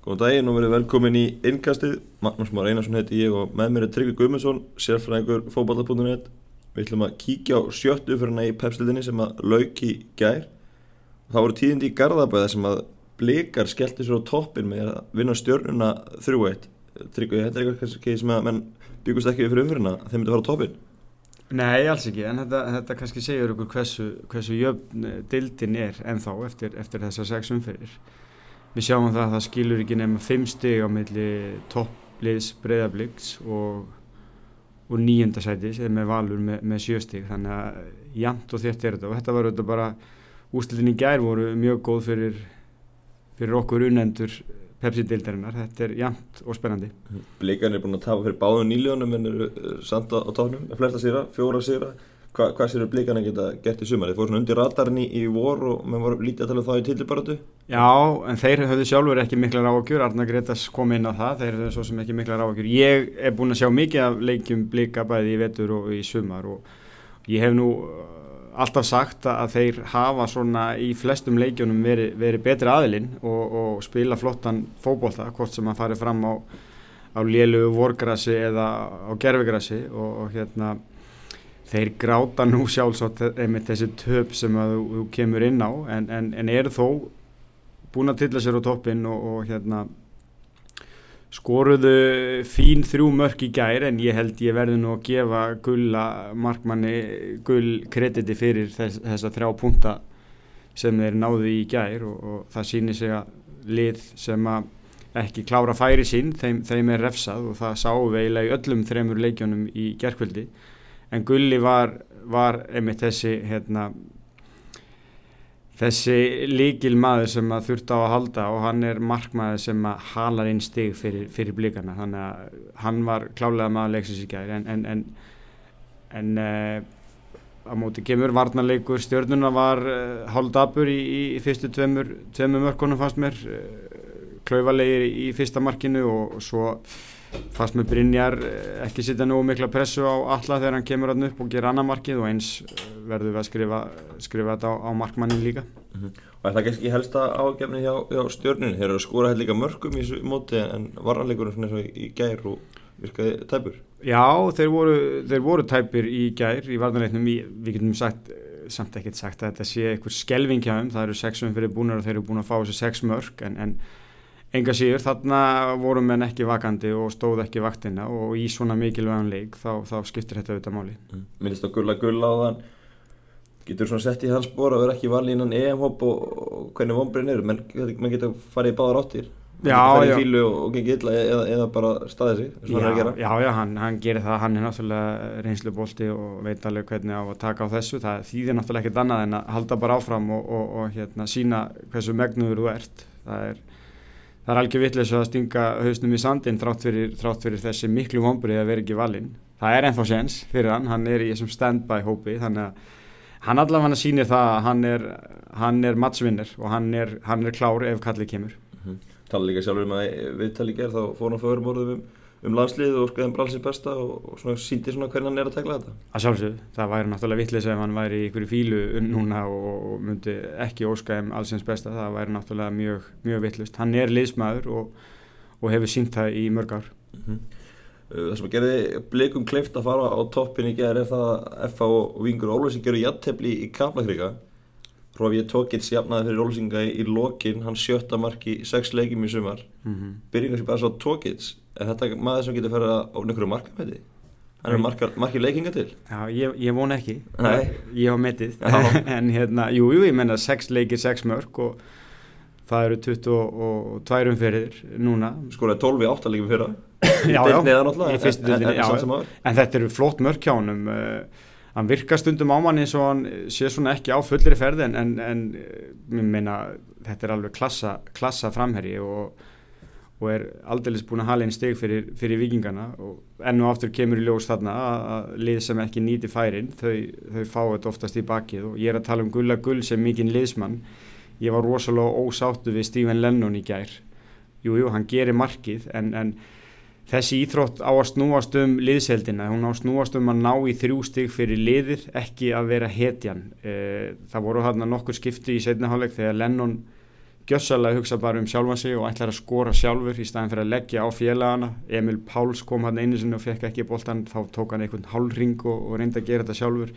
Góðan daginn og verið velkomin í innkastið. Magnús Már Einarsson heiti ég og með mér er Tryggvi Guðmundsson, sérfræðingur fókbalta.net. Við ætlum að kíkja á sjöttu fyrir hana í pepslitinni sem að lauk í gær. Og það voru tíðindi í Garðabæða sem að blikar skellti sér á toppin með að vinna stjörnuna 3-1. Tryggvi, þetta er eitthvað kannski sem að menn byggust ekki við fyrir umfyrirna að þeim myndi að fara á toppin. Nei, alls ekki, en þetta, þetta kannski segir okkur hversu, hversu jöfn dildin er ennþá eftir, eftir þessar sex umfyrir. Við sjáum það að það skilur ekki nefnum fimm stig á milli toppliðs breyðabliks og, og nýjunda sæti sem er valur með, með sjö stig, þannig að jæmt og þétt er þetta og þetta var auðvitað bara úslitin í gær voru mjög góð fyrir, fyrir okkur unendur Pepsi-dildarinnar, þetta er jæmt og spennandi. Blikarnir er búin að tafa fyrir báðum nýljónum en eru samt á tónum, flesta sýra, fjóra sýra. Hva, hvað sér blikarnir geta gert í sumar? Þeir fóru svona undir radarinn í, vor og menn voru lítið að tala um það í tillibaratu? Já, en þeir höfðu sjálfur ekki miklar áhugjur, Arna Gretas kom inn á það, þeir höfðu svo sem ekki miklar áhugjur. Ég er búin að sjá mikið af leikjum blika bæði í vetur og í sumar og ég hef nú alltaf sagt að þeir hafa svona í flestum leikjónum verið veri betri aðilinn og, og spila flottan fókbólta, hvort sem að fari fram á, á lélugu vorgrassi eða á gerfigrassi og, og hérna þeir gráta nú sjálfsagt einmitt þessi töp sem að þú, þú kemur inn á en, en, en eru þó búin að tilla sér á toppin og, og hérna skoruðu fín þrjú mörk í gær en ég held ég verði nú að gefa gulla markmanni gull krediti fyrir þess, þessa þrjá punta sem þeir náðu í gær og, og það sýnir sig að lið sem að ekki klára færi sín, þeim, þeim er refsað og það sáum við eiginlega í öllum þremur leikjónum í gerkvöldi en gulli var, var einmitt þessi hérna þessi líkil maður sem að þurft á að halda og hann er markmaður sem að halar inn stig fyrir, fyrir blíkana þannig að hann var klálega maður leiksins í gæri en, en, en, en uh, á móti kemur varnarleikur. Stjórnuna var uh, hálfdabur í, í fyrstu tveimur, tveimur mörkunum fannst mér. Uh, klauvalegir í, í fyrsta markinu og, og svo fannst með Brynjar ekki sitja nú mikla pressu á alla þegar hann kemur hann upp og gera annar markið og eins verður við að skrifa, skrifa þetta á, á markmannin líka mm -hmm. Og er það kannski helsta ágefni hjá, hjá stjórnin? Þeir eru að skóra hægt líka mörgum í þessu móti en varanleikurinn svona eins og í gær og virkaði tæpur? Já, þeir voru, þeir voru tæpur í gær í varanleiknum, við getum sagt samt ekkert sagt að þetta sé einhver skelving hjá þeim, það eru sexum fyrir búinur og þeir eru búin að fá þessu sex mörg en, en enga síður, þarna voru menn ekki vakandi og stóð ekki vaktina og í svona mikilvægum leik þá, þá skiptir þetta auðvitað máli. Mm. Minnist á gulla gulla á þann. Getur svona sett í hans spór að vera ekki valið innan EM-hopp og, og hvernig vonbrinn eru? Menn, menn getur farið í báðar áttir. Já, já. og, og illa eða, eða bara staðið sig að Já, gera. já, já, hann, hann gerir það, hann er náttúrulega reynslubolti og veit alveg hvernig á að taka á þessu, það þýðir náttúrulega ekkert annað en að halda bara áfram og, og, og hérna, sína hversu megnuður þú ert, það er, það er algjör vitleis að stinga hausnum í sandin þrátt fyrir, þrátt fyrir þessi miklu vombrið að vera ekki valinn, það er ennþá séns fyrir hann, hann er í þessum stand-by hópi, þannig að hann allavega sýnir það að hann er, hann er mattsvinnir og hann er, hann er klár ef kallið kemur. tala líka sjálfur um að viðtali ger þá fór hann fyrir orðum um, um landslið og skoðum bralsins besta og, og svona síndi svona hvernig hann er að tekla þetta Að sjálfsögðu, það væri náttúrulega vittlis ef hann væri í ykkur fílu núna og myndi ekki óska um allsins besta, það væri náttúrulega mjög, mjög vittlust. Hann er liðsmaður og, og hefur sínt það í mörg ár. mm -hmm. það sem að gerði blikum kleift að fara á toppin í gerð er það að FA og Vingur Ólfsing gerur jattefli í Kaplakriga Rófið Tókits jafnaði fyrir Ólfsinga í, í lokin hann sjötta marki í sex leikjum í sumar Mm -hmm. byrjum kannski bara svo Tókits er þetta maður sem getur ferið á einhverju markamæti hann er markar, markir leikinga til? Já, ég, ég von ekki. Nei. Ég hafa metið. En hérna, jú, jú, ég menna sex leikir, sex mörg og það eru 22 umferðir núna. skoraði 12 í 8 leikum fyrra. Já, já, í fyrstu en- en- en þetta eru flott mörk hjá honum. Uh, hann virkar stundum á mann eins og hann sé svona ekki á fullri ferð en, en, en uh, mér meina þetta er alveg klassa, klassa framherji og, og er aldeilis búin að hala einn steg fyrir, fyrir vikingana og enn og aftur kemur í ljós þarna að, að lið sem ekki nýti færin þau, þau fá þetta oftast í bakið og ég er að tala um Gulla Gull sem mikinn liðsmann. Ég var rosalega ósáttu við Stephen Lennon í gær. Jújú, jú, hann gerir markið en, en Þessi íþrótt á að snúast um liðseldina, hún á að snúast um að ná í þrjú stig fyrir liðið, ekki að vera hetjan. Eh, Það voru hérna nokkur skipti í setniháleik þegar Lennon gjössalega hugsa bara um sjálfa sig og ætlar að skora sjálfur í staðin fyrir að leggja á félagana. Emil Páls kom hann einu sinni og fekk ekki boltan þá tók hann einhvern hálfring og, og reyndi að gera þetta sjálfur.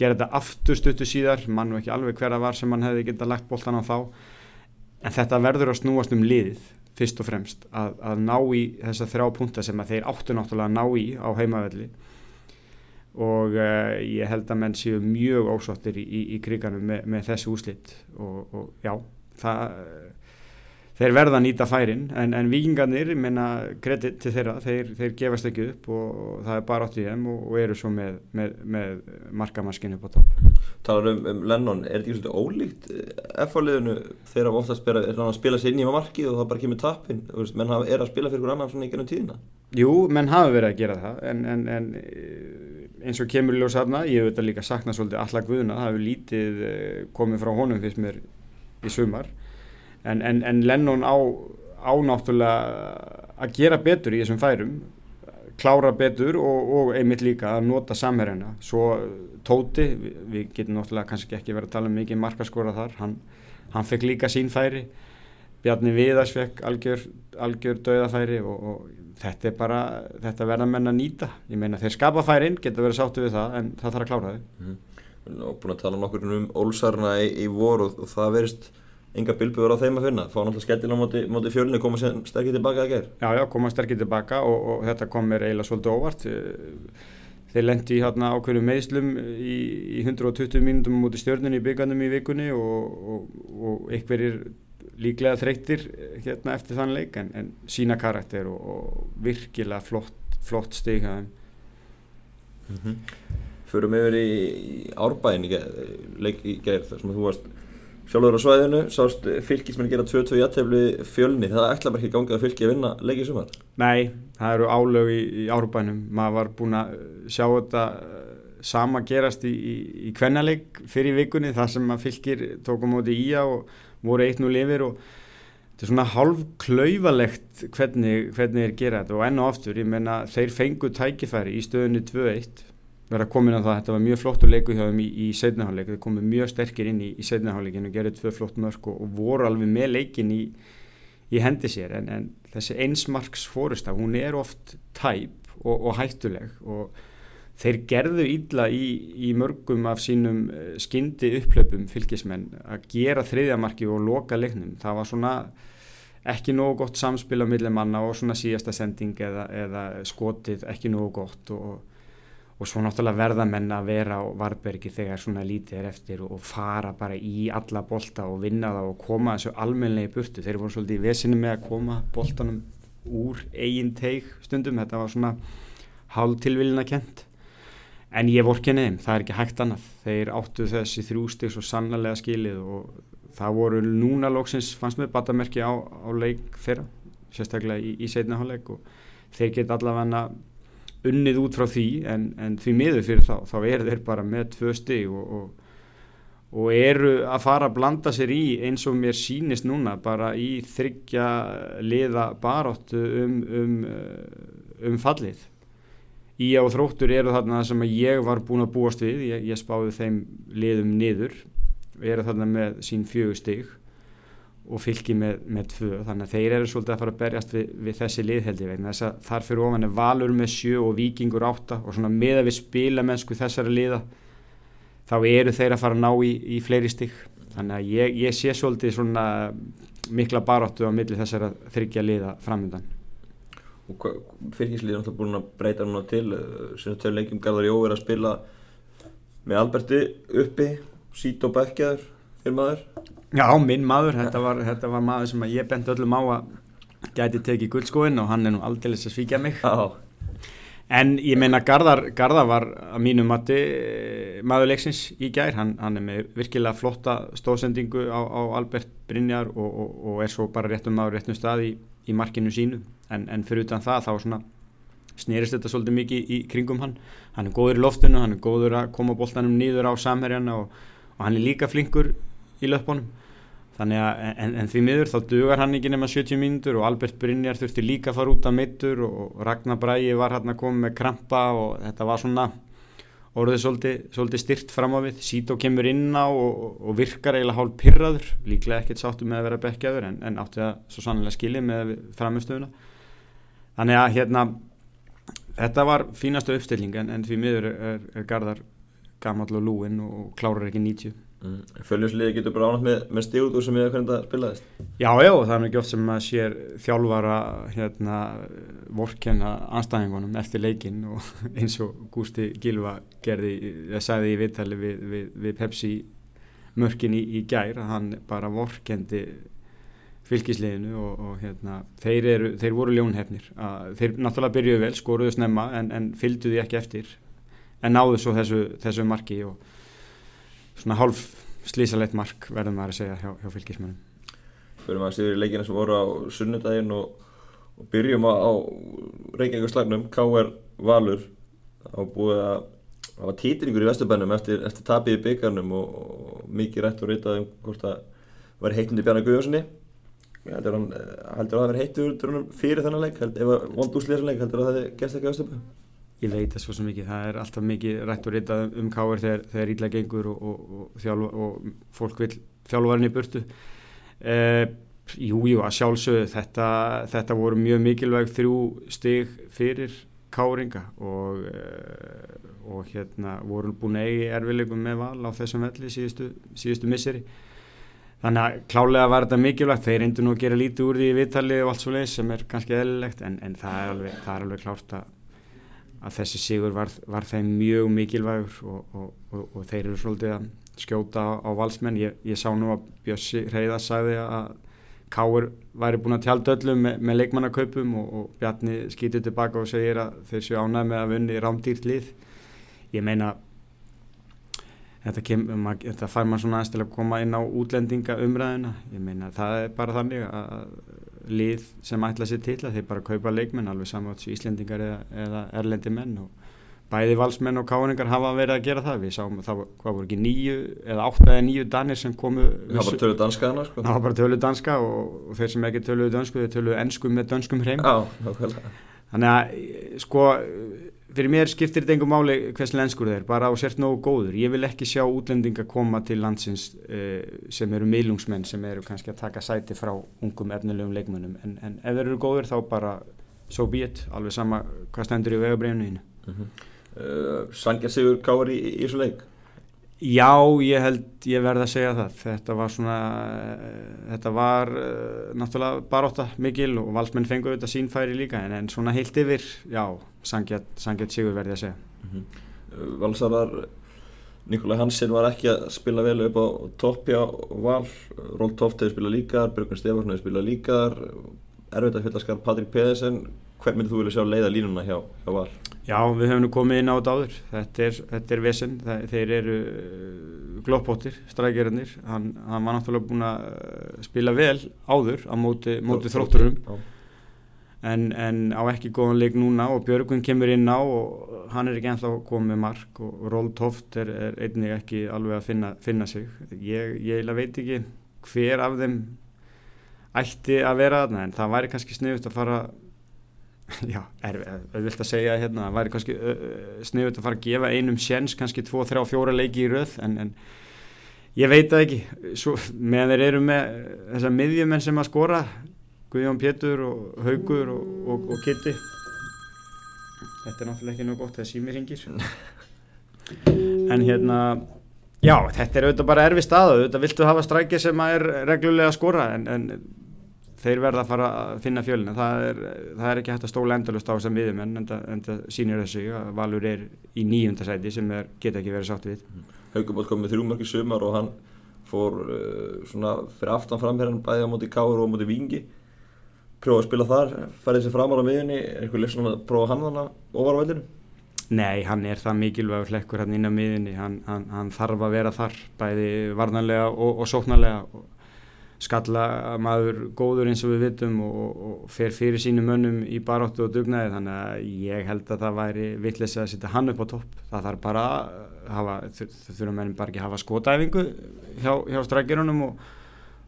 Gera þetta aftur stuttu síðar. Mann og ekki alveg hverja var sem hann hefði getað lagt boltan á þá. En þetta verður að snúast um liðið fyrst og fremst. Að, að ná í þessa þrjá punta sem að þeir áttu náttúrulega að ná í á heimavelli. Og uh, ég held að menn séu mjög ósáttir í, í, í kriganum með, með þessu úslitt og, og já, það þeir verða að nýta færin en, en vikingarnir, menna kredit til þeirra, þeir, þeir gefast ekki upp og, og það er bara átt í þeim og, og eru svo með, með, með markamaskinu á topp. Talar um, um Lennon, er þetta ekki svona ólíkt F-fáliðinu þegar oftast spila, að spila sér inn í markið og það bara kemur tappin, menn er að spila fyrir einhvern annan svona í gennum tíðina? Jú, menn hafa verið að gera það en, en, en eins og kemur ljósafna, ég hef þetta líka saknað svolítið allar guðuna, það hefur lítið eh, komið frá honum fyrst mér í sumar. En, en, en Lennon á ánáttúrulega að gera betur í þessum færum klára betur og, og einmitt líka að nota samherjana. Svo Tóti, við, við getum náttúrulega kannski ekki verið að tala um mikið markaskóra þar. Hann, hann fekk líka sín færi. Bjarni Viðars fekk algjör, algjör döðafæri og, og þetta er bara, þetta verða menn að nýta. Ég meina þeir skapa færin, geta verið sáttu við það en það þarf að klára þau. Mm. Og búin að tala nokkur um Ólsarna í, í vor og, og það verist enga bilbjörn á þeim að finna, fá náttúrulega skellin á móti, móti fjölinu, koma sterkir tilbaka að ger Já, já, koma sterkir tilbaka og, og þetta kom mér eiginlega svolítið óvart. Þeir lendi í hérna ákveðinu meðslum í, í 120 mínútum mútið stjórnunni í byggandum í vikunni og, og, og einhverjir líklega þreyttir hérna eftir þann leik en, en sína karakter og virkilega flott, flott stig að þeim. Mm -hmm. Förum yfir í, árbæðin í gerð þar sem þú varst sjálfur á svæðinu, sást fylgismenn gera 2-2 jættefli fjölni, það ætla bara ekki gangið að fylgi að vinna leikið sumar? Nei, það eru álög í, í árbænum, maður var búin að sjá þetta eh, sama gerast í, í, í kvennaleik fyrir vikunni þar sem maður fylgir tókum áti í á og voru eitt nú lifir og þetta er svona hálf klauvalegt hvernig, hvernig þeir gera þetta og enn og aftur, ég menna þeir fengu tækifæri í stöðunni 2-1 vera komin á það. Að þetta var mjög flottur leiku hjá þeim í, í setnaháleik, þeir komið mjög sterkir inn í, í setnaháleikinu og gerði tvö flott mörg og, og voru alveg með leikin í, í hendi sér. En, en þessi einsmarks fórista, hún er oft tæp og, og hættuleg og þeir gerðu ídla í mörgum af sínum eh, skyndi upplöpum fylgismenn að gera þriðjamarki og loka leiknum, það var svona ekki nógu gott samspil á millimanna og svona síðasta sending eða, eða skotið ekki nógu gott og og svo náttúrulega verða menna að vera á Varbergi þegar svona lítið er eftir og fara bara í alla bolta og vinna það og koma þessu almenlega í burtu. Þeir voru svolítið í vesinu með að koma boltanum úr eigin teig stundum, þetta var svona hálf tilvilina kent en ég vorkinni þeim, það er ekki hægt annað. Þeir áttu þessi þrjústig svo sannlega skilið og það voru núna lóksins, fannst með batamerki á, á leik þeirra, sérstaklega í, í setna hálfleik og þeir geta allavega unnið út frá því en, en því miður fyrir þá, þá er þeir bara með tvö stig og, og, og eru að fara að blanda sér í eins og mér sínist núna bara í þryggja liða baróttu um, um, um fallið. Í á þróttur eru þarna sem ég var búin að búast við, ég, ég spáði þeim liðum niður, eru þarna með sín fjögur stig og fylgi með, með tvö. Þannig að þeir eru svolítið að fara að berjast við, við þessi liðheldi vegna þess að þar fyrir ofan er valur með sjö og vikingur átta og svona með að við spila mennsku þessari liða þá eru þeir að fara að ná í, í fleiri stygg þannig að ég, ég sé svolítið svona mikla baráttu á milli þessara þryggja liða framöndan Og fylgislið er náttúrulega búin að breyta núna til sem þau leikjum Garðar Jó er að spila með Alberti uppi, sít og bekkjaður fyrir maður Já, minn maður, þetta var, þetta var maður sem ég bent öllum á að gæti tekið guldskóin og hann er nú aldrei að svíkja mig. Já. en ég meina Garðar, Garðar var að mínu mati eh, maður leiksins í gær, hann, hann er með virkilega flotta stóðsendingu á, á Albert Brynjar og, og, og er svo bara réttum maður réttum stað í, í markinu sínu. En, en fyrir utan það þá svona snerist þetta svolítið mikið í kringum hann. Hann er góður í loftinu, hann er góður að koma bóltanum nýður á samherjana og, og hann er líka flinkur í löpunum þannig að en, en því miður þá dugar hann ekki nema 70 mínútur og Albert Brynjar þurfti líka að fara út af mittur og Ragnar Bræi var hann að koma með krampa og þetta var svona orðið svolítið, svolítið styrt fram á við. Sító kemur inn á og, og virkar eiginlega hálf pyrraður, líklega ekkert sáttu með að vera bekkjaður en, en átti það svo sannlega skilið með framistöðuna þannig að hérna þetta var fínastu uppstilling en, en því miður er, er Garðar gammal og lúin og klárar ekki 90 Mm. Följursliði getur bara ánægt með, með stígut úr sem ég hef hvernig það spilaðist Já, já, það er mikið oft sem maður sér þjálfara hérna vorkenna anstæðingunum eftir leikin og eins og Gústi Gilva gerði, það sagði í viðtali við, við, við Pepsi mörkin í, í gær, hann bara vorkendi fylgisliðinu og, og hérna, þeir, eru, þeir voru ljónhefnir, þeir náttúrulega byrjuðu vel, skoruðu snemma en, en fylgduði ekki eftir en náðu svo þessu, þessu marki og svona hálf slísalegt mark verðum maður að segja hjá, hjá fylgismönnum Fyrir maður séður í leikina sem voru á sunnudaginn og, og byrjum á, á Reykjavík-slagnum K.R. Valur á búið að það var títringur í Vesturbænum eftir, eftir tapið í byggarnum og, og mikið rætt og ritað um hvort það var heitnandi Bjarnar Guðjónssoni heldur hann heldur að það verið heittur fyrir þennan leik ef það vond úslýðar leik heldur að það gæst ekki á Vesturbænum Ég veit það svo mikið, það er alltaf mikið rætt og ritað um, káir þegar, þegar ídla gengur og, og, og, og fólk vil þjálfvarni burtu. Eh, jú, jú, að sjálfsögðu þetta, þetta voru mjög mikilvæg þrjú stig fyrir káringa eh, og hérna voru búin eigi erfilegum með val á þessum velli síðustu, síðustu misseri. Þannig að klálega var þetta mikilvægt, þeir reyndu nú að gera lítið úr því viðtalið og allt svo leiðis sem er kannski eðlilegt en, en það, er alveg, það er alveg klárt að að þessi sigur var, var þeim mjög mikilvægur og, og, og, og þeir eru svolítið að skjóta á, á valsmenn. Ég, ég sá nú að Bjössi Reyðar sagði að Káur væri búin að tjálta öllum með, með leikmannakaupum og Bjarni skýtur tilbaka og segir að þeir séu ánæg með að vunni rámdýrt lið. Ég meina þetta, kem, mað, þetta fær maður svona til að koma inn á útlendinga umræðina. Ég meina það er bara þannig að lið sem ætla sér til að þeir bara kaupa leikmenn alveg samátt sem Íslendingar eða, eða erlendi menn og bæði valsmenn og káningar hafa verið að gera það. Við sáum að það var ekki nýju eða átta eða nýju danir sem komu það var bara tölu danska hana sko. það var bara tölu danska og, og þeir sem ekki töluðu dansku þeir töluðu ennsku með danskum hreim. Þannig að sko fyrir mér skiptir þetta engum máli hvers lenskur þeir, bara á sért nógu góður ég vil ekki sjá útlendinga koma til landsins uh, sem eru miðlungsmenn sem eru kannski að taka sæti frá ungum efnilegum leikmönnum, en, en ef þeir eru góður þá bara so be it alveg sama hvað stendur í vegabræðinu mm -hmm. uh, Sangja Sigur Kári í, í þessu leik? Já, ég held, ég verði að segja það. Þetta var svona þetta var uh, náttúrulega baróta mikil og valsmenn fengur þetta sínfæri líka en, en svona heilt yfir, já sangjart sigur verði að segja. Mm -hmm. Valsarar Nikolaj Hansen var ekki að spila vel upp á toppja val. Ról Toft hefur spilað líkaðar, Björgun Stefansson hefur spilað líkaðar erfitt að fylgja skar Patrik Pedersen hvern myndir þú vilja sjá leiða línuna hjá, hjá val? Já, við höfum nú komið inn á þetta áður. Þetta er, þetta er vesen, það, þeir eru uh, gloppóttir, strækjarinnir hann, hann var náttúrulega búin að uh, spila vel áður á móti, móti þrótturum. en, en á ekki góðan leik núna og Björgun kemur inn á og hann er ekki ennþá komið mark og Ról Toft er, er einnig ekki alveg að finna, finna sig. Ég, ég veit ekki hver af þeim ætti að vera þarna en það væri kannski sniðut að fara já, er auðvilt að segja hérna, það væri kannski sniðut að fara að gefa einum séns, kannski 2, 3, 4 leiki í röð en, en ég veit það ekki. Svo, meðan þeir eru með þessar miðjumenn sem að skora Guðjón Pétur og Haugur og, og, og Kitti þetta er náttúrulega ekki nú gott það símir hingir en hérna já, þetta er auðvitað bara erfi stað auðvitað viltu hafa strækja sem er reglulega að skora en, en þeir verða að fara að finna fjölina. Það er, það er ekki hægt að stóla endalust á þessum viðum en það sýnir þessu að Valur er í nýjundasæti sem er, geta ekki verið sátt við. Haugur bótt komið þrjúmarki sumar og hann fór uh, svona fyrir aftan framherran bæði á móti Káur og móti Vingi prjóða að spila þar, færði sér fram á miðunni, er eitthvað lesnum að prófa hann þannig ofar á veldinu? Nei, hann er það mikilvægur hlekkur hann inn á miðunni, hann, hann, hann þarf að vera þar, bæði varnanlega og, og sóknarlega. og skalla maður góður eins og við vitum og, og fer fyrir sínu mönnum í baróttu og dugnaði þannig að ég held að það væri vittlist að setja hann upp á topp, það þarf bara hafa, þau þurfa mennum bara ekki að hafa skotæfingu hjá, hjá strækjurunum og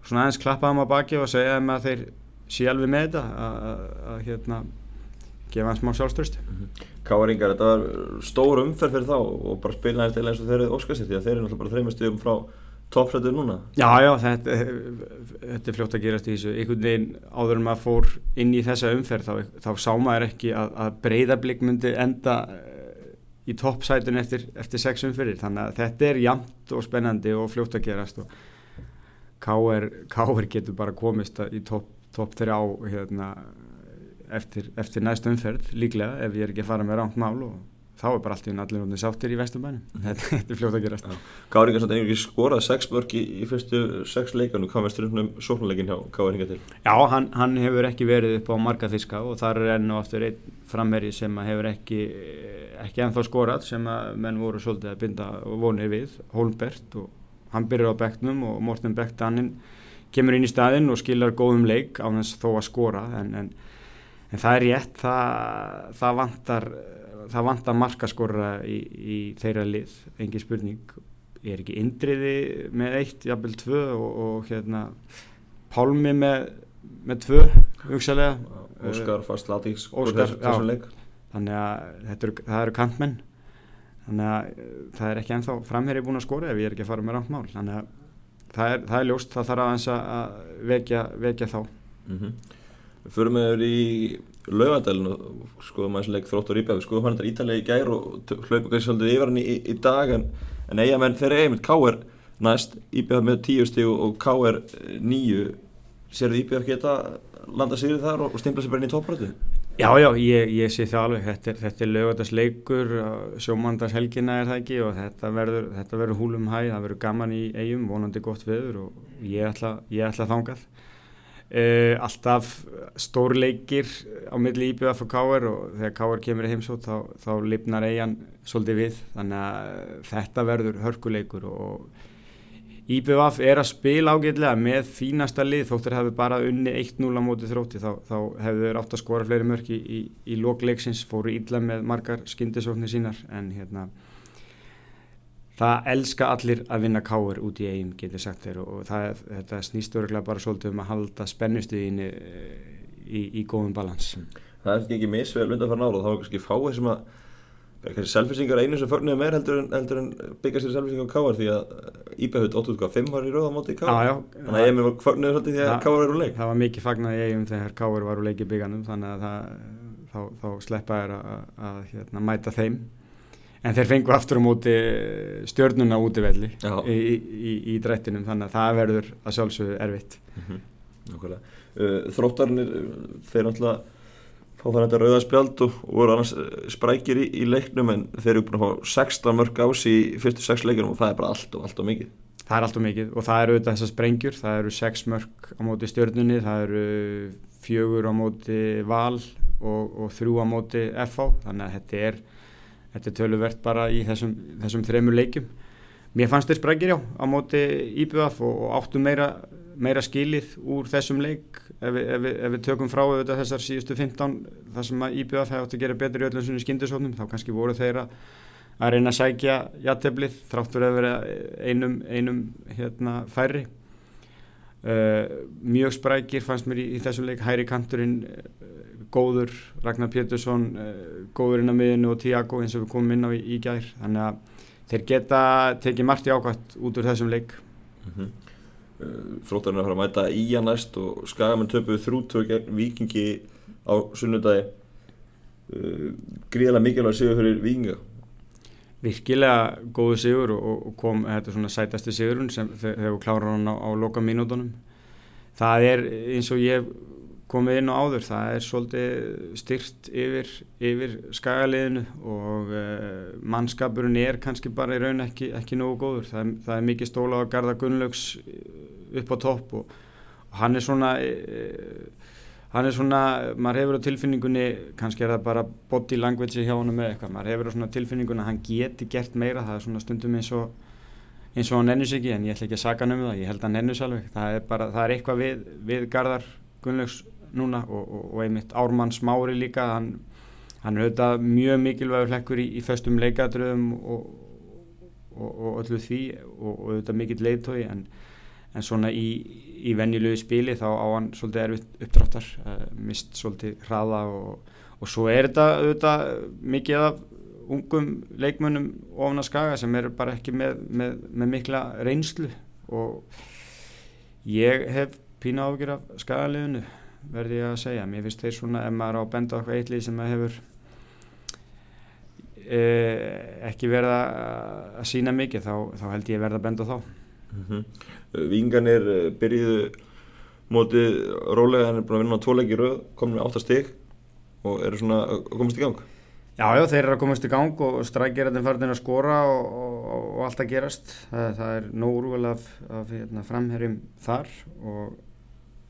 svona aðeins klappa hann á baki og segja þeim að þeir alveg með þetta að hérna, gefa hann smá sjálfströst Káringar, þetta var stór umferð fyrir þá og bara spila eins og þeir eru óskast því að þeir eru náttúrulega bara þreymast um frá topprættu núna Já, já, þetta, þetta er fljótt að gerast í þessu einhvern veginn áður en maður fór inn í þessa umferð þá, þá sá maður ekki að, að breyðarblik myndi enda eh, í toppsætun eftir, eftir sex umferðir þannig að þetta er jamt og spennandi og fljótt að gerast og K.R. getur bara komist í topp top 3 á hérna, eftir, eftir næst umferð líklega ef ég er ekki að fara með rámt mál og þá er bara allt í allir hóndið sáttir í vesturbænum. Mm. þetta, þetta er fljótt að gerast. Kári Ingarsson einhverjir skorað sex mörg í, í fyrstu sex leikanum, hvað veistur um sóknuleikin hjá Kári Ingar til? Já, hann, hann hefur ekki verið upp á marga þíska og þar er og aftur einn frammeri sem hefur ekki ekki ennþá skorað sem að menn voru svolítið að binda vonir við. Holmbert og hann byrjar á bektnum og Morten Bektaninn kemur inn í staðinn og skilar góðum leik á þess þó að skora en, en, en það er rétt það, það vantar það vantar markaskorra í, í þeirra lið, engin spurning. Ég er ekki indriði með eitt, jafnvel tvö og, og hérna Pálmi með, með tvö hugsalega Óskar fast latíks þannig að er, það eru kantmenn. Þannig að það er ekki ennþá framherri búin að skora ef ég er ekki að fara með rámt mál. Þannig að það er, það er ljóst, það þarf aðeins að vekja, vekja þá. Mm -hmm. Við förum með þér í laugadælun og skoðum aðeins leik þróttur íbjá við skoðum hann þetta ítalegi í gær og hlaupum kannski svolítið yfir hann í, í dag en, en eiga menn þeirra eigin með K.R. næst íbjá með tíu stíg og K.R. nýju sér þið íbjá geta landa sýrið þar og stimpla sér bara inn í topprættu? Já, já, ég, ég sé það alveg þetta er, er laugadalsleikur sjómandarshelgina er það ekki og þetta verður, þetta verður húlum hæ, það verður gaman í eigum, vonandi gott veður og ég ætla, ég ætla þangað Uh, alltaf stórleikir á milli IBF og Káar og þegar Káar kemur í heimsótt þá, þá lifnar eigin svolítið við. Þannig að þetta verður hörkuleikur og IBF er að spila ágætlega með fínasta lið. Þóttur hefur bara unni 1-0 á móti þrótti þá, þá hefur átt að skora fleiri mörki í, í, í lókleiksins, fóru ídla með margar skindisóknir sínar en hérna það elska allir að vinna káur út í eigin getur sagt þér og það, þetta snýst öruglega bara svolítið um að halda spennustuðinu eh, í, í góðum balans. Það er ekki misvel undan fyrir náru og þá er kannski fáið sem að selfisingar einu sem förnum er heldur en, heldur en byggja sér selfisingar á káar því að Íbæhut 8.5 var í rauða móti í káar þannig að eigin var förnum svolítið því að káar eru úr leik. Það var mikið fagnað í eigin þegar káar var úr leik í bygganum þannig að það, þá, þá sleppa en þeir fengu aftur á móti stjörnuna útivelli í, í, í drættinum. Þannig að það verður að sjálfsögðu erfitt. Mm -hmm. uh, Þróttarnir þeir náttúrulega fá það þetta rauðarspjald og, og voru annars uh, sprækir í, í leiknum en þeir eru búin að fá 16 mörg ás í fyrstu 6 leikunum og það er bara allt og allt og mikið. Það er allt og mikið. Og það eru auðvitað þessar sprengjur. Það eru 6 mörg á móti stjörnunni það eru fjögur á móti val og, og þrjú á móti FH þannig að þetta er þetta er töluvert bara í þessum, þessum þremur leikjum. Mér fannst þeir sprækir já á móti IBF og, og áttu meira, meira skilið úr þessum leik ef ef ef við tökum frá auðvitað þessar síðustu 15 þar sem að IBF hefði átt að gera betur í öllum svona skindisóknum þá kannski voru þeirra að reyna að sækja jætteblið þráttur að vera einum, einum hérna, færri uh, mjög sprækir fannst mér í, í þessum leik. Hæri kanturinn uh, góður Ragnar Pétursson uh, góður inn á miðinu og Tiago eins og við komum inn á í, í gær. Þannig að þeir geta tekið margt í ákvæmt út úr þessum leik. Mm -hmm. Þróttarinn er að fara að mæta í að næst og Skagamann töpuð þrúttöku gegn vikingi á sunnudagi gríðilega mikilvæg sigur fyrir vikinga virkilega góðu sigur og, og kom þetta svona sætasti sigurinn sem þegar við klárum hann á, á loka mínútonum það er eins og ég komið inn á áður, það er svolítið styrt yfir, yfir skagaliðinu og uh, mannskapurinn er kannski bara í raun ekki, ekki nógu góður, það er, það er mikið stóla á Garðar Gunnlaugs upp á topp og, og hann er svona uh, hann er svona, maður hefur á tilfinningunni kannski er það bara body language hjá hann með eitthvað, maður hefur á svona tilfinningunni að hann geti gert meira, það er svona stundum eins og eins og hann ennus ekki, en ég ætla ekki að saka hann um það, ég held að hann ennus alveg, það er bara, það er eitthvað við, við Garðar Gunnlaugs núna og, og, og einmitt Ármann Smári líka hann, hann er auðvitað mjög mikilvægur hlekkur í, í föstum leikadröðum og, og öllu því og auðvitað mikill leiðtói en, en svona í, í venjulegu spili þá á hann svolítið erfitt uppdráttar uh, mist svolítið hraða og, og svo er þetta auðvitað mikið af ungum leikmönnum ofan að skaga sem eru bara ekki með, með, með mikla reynslu og ég hef pína ágjur af skagaliðinu verði ég að segja, mér finnst þeir svona ef maður á að benda okkur eitthvað sem að hefur eh, ekki verða að sína mikið þá, þá held ég verða að benda þá mm -hmm. Vinganir byrjuðu mótið rólega, hann er búin að vinna á tvoleiki rauð, komin með 8 stygg og eru svona að komast í gang Já, já, þeir eru að komast í gang og strækjaraðin farin að skora og, og, og allt að gerast það, það er nógrúvel af, af hérna, framherjum þar og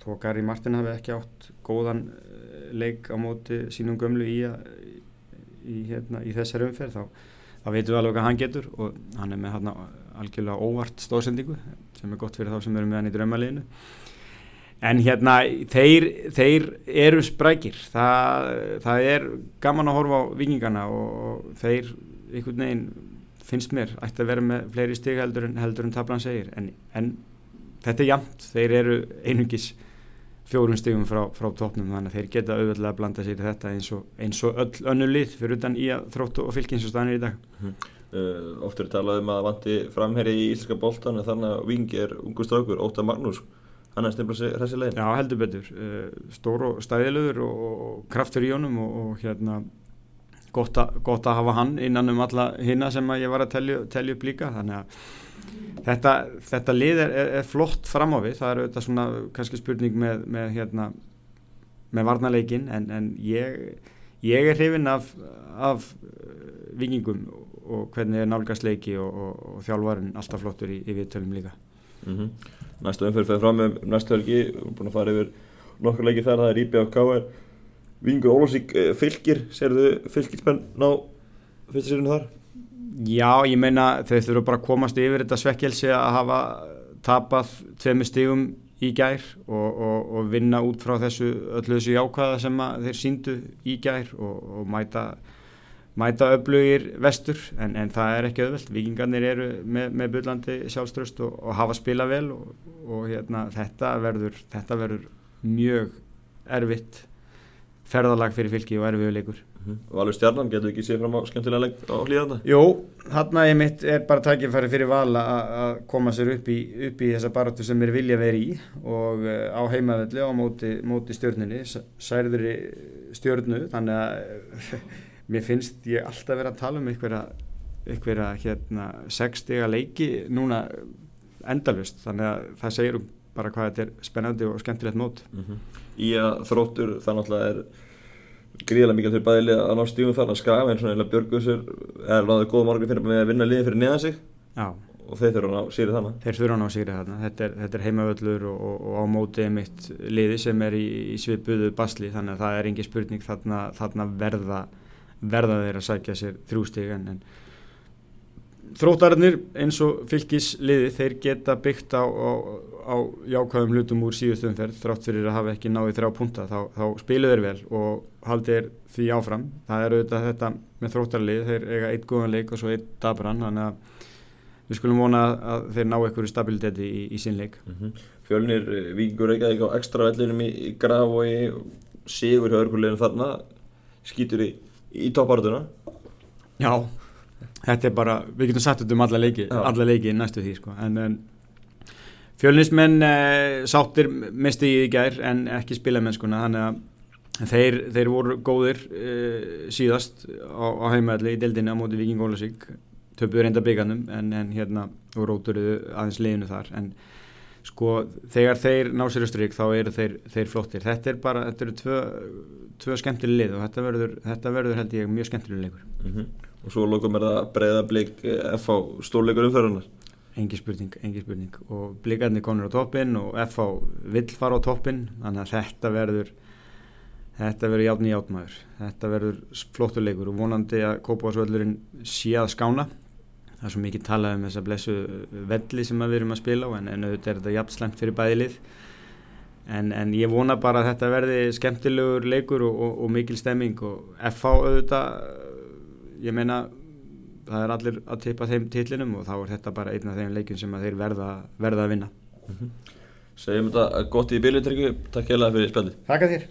þó Gary Martin hafi ekki átt góðan eh, leik á móti sínum gömlu í, í, hérna, í þessar umferð þá, þá veitum við alveg hvað hann getur og hann er með hérna, algjörlega óvart stóðsendingu sem er gott fyrir þá sem eru með hann í drömmaliðinu en hérna þeir, þeir eru sprækir. Það, það er gaman að horfa á vikingana og þeir einhvern veginn finnst mér ætti að vera með fleiri stig heldur en, en tablan segir. En, en þetta er jamt, þeir eru einungis fjórum stigum frá, frá tópnum þannig að þeir geta auðvitað að blanda sér í þetta eins og, eins og öll önnu lið fyrir utan í að þróttu og fylgjins og stanir í dag uh, Oftur talað um að vanti framherri í Íslandska bóltan en þannig að Vingi er ungu straukur, Óta Magnús. Hann er stefnilega sér þessi legin Já heldur betur, uh, stór og stæðilegur og, kraftur í honum og, og hérna gott, a, gott að hafa hann innan um alla hinna sem ég var að telja upp líka. Þannig að þetta, þetta lið er, er, er flott fram á við, það er auðvitað svona kannski spurning með, með hérna með varnaleikin en, en ég, ég er hrifin af, af uh, vikingum og hvernig er nálgast leiki og, og, og þjálfarinn alltaf flottur í, í viðtölum líka mm -hmm. Næsta umfyrir fyrir fram með næsta helgi, við erum búin að fara yfir nokkur leiki þar, það er Íbjá K.R. Vingur Ólásík eh, fylgir, segir þau fylgirspenn ná fyrsta sérinu þar? Já, ég meina þeir þurfa bara að komast yfir þetta svekkjelsi að hafa tapað tvemi stígum í gær og, og, og vinna út frá þessu öllu þessu jákvæða sem þeir síndu í gær og, og mæta, mæta öflugir vestur en, en það er ekki öðvöld, vikingarnir eru með, með byllandi sjálfströst og hafa spila vel og hérna, þetta, verður, þetta verður mjög erfitt ferðalag fyrir fylki og erfiðuleikur Mhm. Valur Stjarnan, getur við ekki séð fram á skemmtilega lengt á hlýðanda? Jú, þarna ég mitt er bara takkifæri fyrir val að koma sér upp í, upp í þessa baratu sem er vilja verið í og uh, á heimavelli á móti, móti stjörnunni, særður stjörnu, þannig að mér finnst ég alltaf verið að tala um einhverja, einhverja hérna, sextega leiki núna endalust, þannig að það segir bara hvað þetta er spennandi og skemmtilegt mót. Mm -hmm. Í að þróttur það náttúrulega er gríðilega mikið fyrir bæðilega að ná stífum þarna skaga en svona Björgusur er náðið góða morgun fyrir með að vinna liðin fyrir neðan sig Já. og þeir þurfa að ná sýrið þarna Þeir þurfa að ná sýrið þarna, þetta er, þetta er heimavöllur og, og, og á mótið mitt liði sem er í, í svipuðu basli þannig að það er engi spurning þarna, þarna verða, verða þeir að sækja sér þrjústík en, en þróttararnir eins og fylgisliði þeir geta byggt á, á, á jákvæðum hlutum úr síðustumferð þrátt fyrir að hafa ekki náðið þrjá punta þá, þá spilu þeir vel og haldir því áfram. Það er auðvitað þetta með þróttarlið þeir eiga eitt góðan leik og svo eitt dabran þannig að við skulum vona að þeir ná einhverju stabiliteti í, í sín leik. Mm -hmm. Fjölnir eh, vikingur á ekstra vellinum í, í graf og í sigur hjá örguleginu þarna skýtur í, í toppartuna Já þetta er bara, við getum þetta um alla leiki, alla leiki næstu því sko. en, en fjölnismenn eh, sáttir misti í gær en ekki spilamennskuna þannig að þeir, þeir voru góðir eh, síðast á, á heimaðli í deildinni á móti Viking Ólasík töpuður enda byggandum en, en hérna og róturuðu aðeins liðinu þar. En sko þegar þeir ná sér östurík þá eru þeir, þeir flottir. Þetta er bara, þetta eru tvö, tvö skemmtileg lið og þetta verður, þetta verður held ég mjög skemmtileg leikur. Mm -hmm og svo lókum er það breyða blik FH stórleikur umförðunar engi spurning, engi spurning. Og blikarnir konur á toppin og FH vill fara á toppin þannig að þetta verður þetta verður játn í játnmaður þetta verður flottur leikur og vonandi að Kópavásvöldurinn sé að skána það er svo mikið talað um þessa blessu velli sem við erum að spila á en, en auðvitað er þetta jafn slemt fyrir bæðilið en, en ég vona bara að þetta verði skemmtilegur leikur og, og, og mikil stemming og FH auðvitað ég meina það er allir að tippa þeim tillinum og þá er þetta bara einn af þeim leikin sem þeir verða, verða að vinna. Segjum þetta gott í bíli Tryggvi, takk hérlega fyrir spjallið. Þakka þér